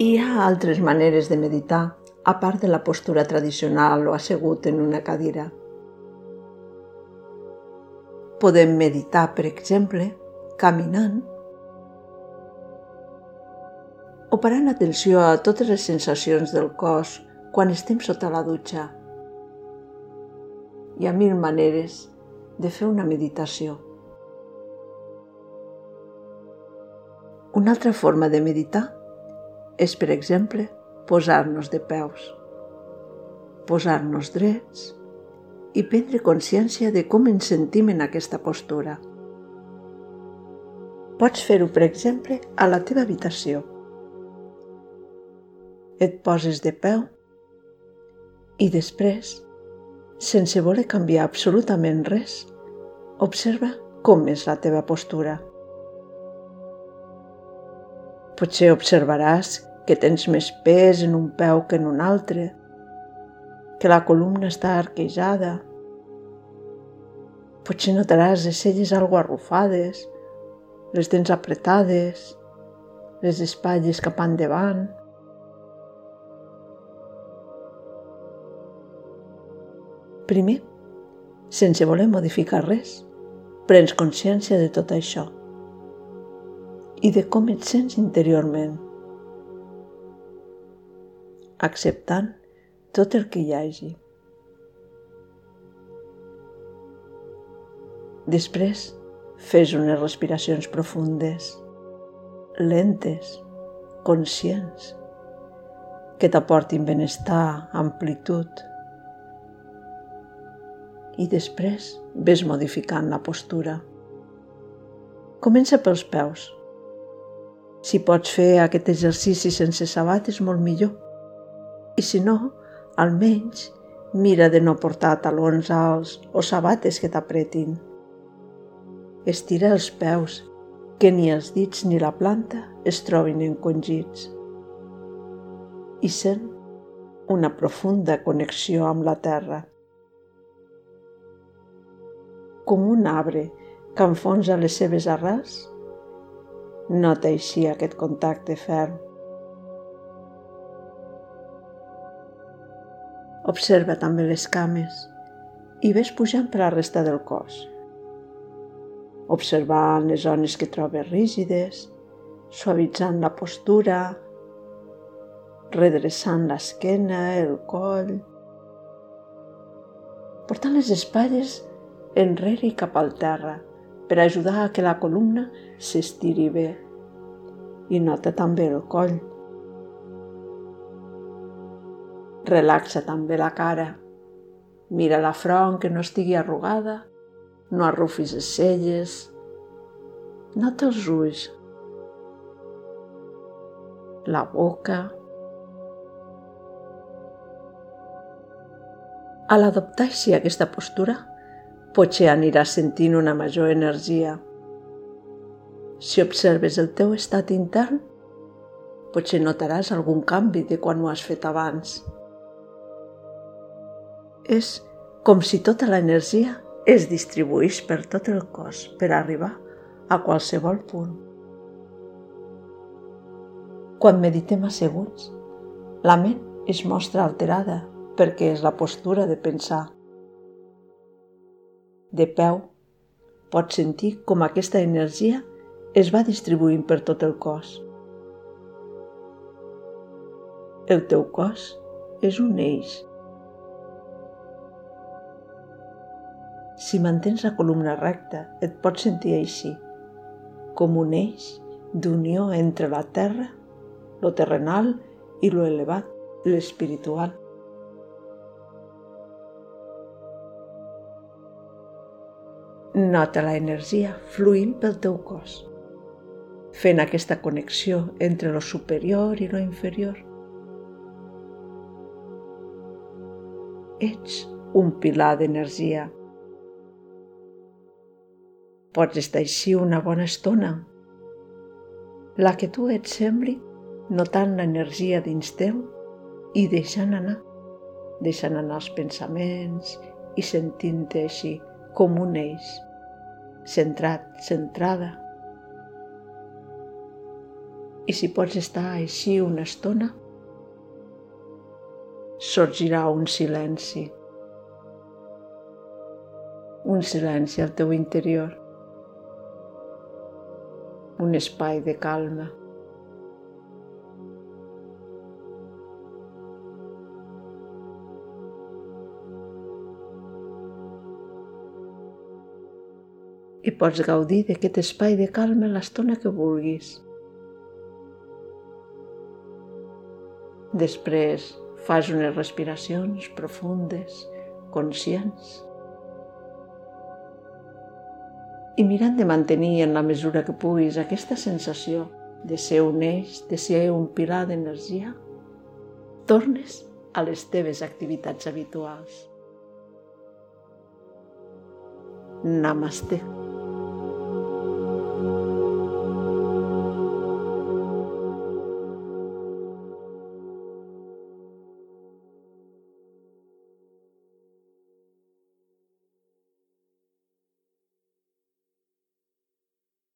Hi ha altres maneres de meditar, a part de la postura tradicional o assegut en una cadira. Podem meditar, per exemple, caminant o parant atenció a totes les sensacions del cos quan estem sota la dutxa. Hi ha mil maneres de fer una meditació. Una altra forma de meditar és, per exemple, posar-nos de peus, posar-nos drets i prendre consciència de com ens sentim en aquesta postura. Pots fer-ho, per exemple, a la teva habitació. Et poses de peu i després, sense voler canviar absolutament res, observa com és la teva postura. Potser observaràs que tens més pes en un peu que en un altre, que la columna està arquejada. Potser notaràs les celles algo arrufades, les dents apretades, les espatlles cap endavant. Primer, sense voler modificar res, prens consciència de tot això i de com et sents interiorment acceptant tot el que hi hagi. Després, fes unes respiracions profundes, lentes, conscients, que t'aportin benestar, amplitud. I després ves modificant la postura. Comença pels peus. Si pots fer aquest exercici sense sabates, molt millor i si no, almenys mira de no portar talons alts o sabates que t'apretin. Estira els peus, que ni els dits ni la planta es trobin encongits. I sent una profunda connexió amb la terra. Com un arbre que enfonsa les seves arrels, nota així aquest contacte ferm Observa també les cames i ves pujant per la resta del cos. Observant les zones que trobes rígides, suavitzant la postura, redreçant l'esquena, el coll, portant les espatlles enrere i cap al terra per ajudar a que la columna s'estiri bé. I nota també el coll, Relaxa també la cara. Mira la front que no estigui arrugada, no arrufis les celles. Nota els ulls, la boca. A l'adoptar així aquesta postura, potser aniràs sentint una major energia. Si observes el teu estat intern, potser notaràs algun canvi de quan ho has fet abans. És com si tota l'energia es distribuís per tot el cos per arribar a qualsevol punt. Quan meditem asseguts, la ment es mostra alterada perquè és la postura de pensar. De peu, pots sentir com aquesta energia es va distribuint per tot el cos. El teu cos és un eix Si mantens la columna recta, et pots sentir així, com un eix d'unió entre la terra, lo terrenal i lo elevat, l'espiritual. Nota la energia fluint pel teu cos, fent aquesta connexió entre lo superior i lo inferior. Ets un pilar d'energia Pots estar així una bona estona. La que tu et sembli, notant l'energia dins teu i deixant anar, deixant anar els pensaments i sentint-te així com un eix, centrat, centrada. I si pots estar així una estona, sorgirà un silenci. Un silenci al teu interior. Un espai de calma. i pots gaudir d'aquest espai de calma l'estona que vulguis. Després fas unes respiracions profundes, conscients, i mirant de mantenir en la mesura que puguis aquesta sensació de ser un eix, de ser un pilar d'energia, tornes a les teves activitats habituals. Namaste.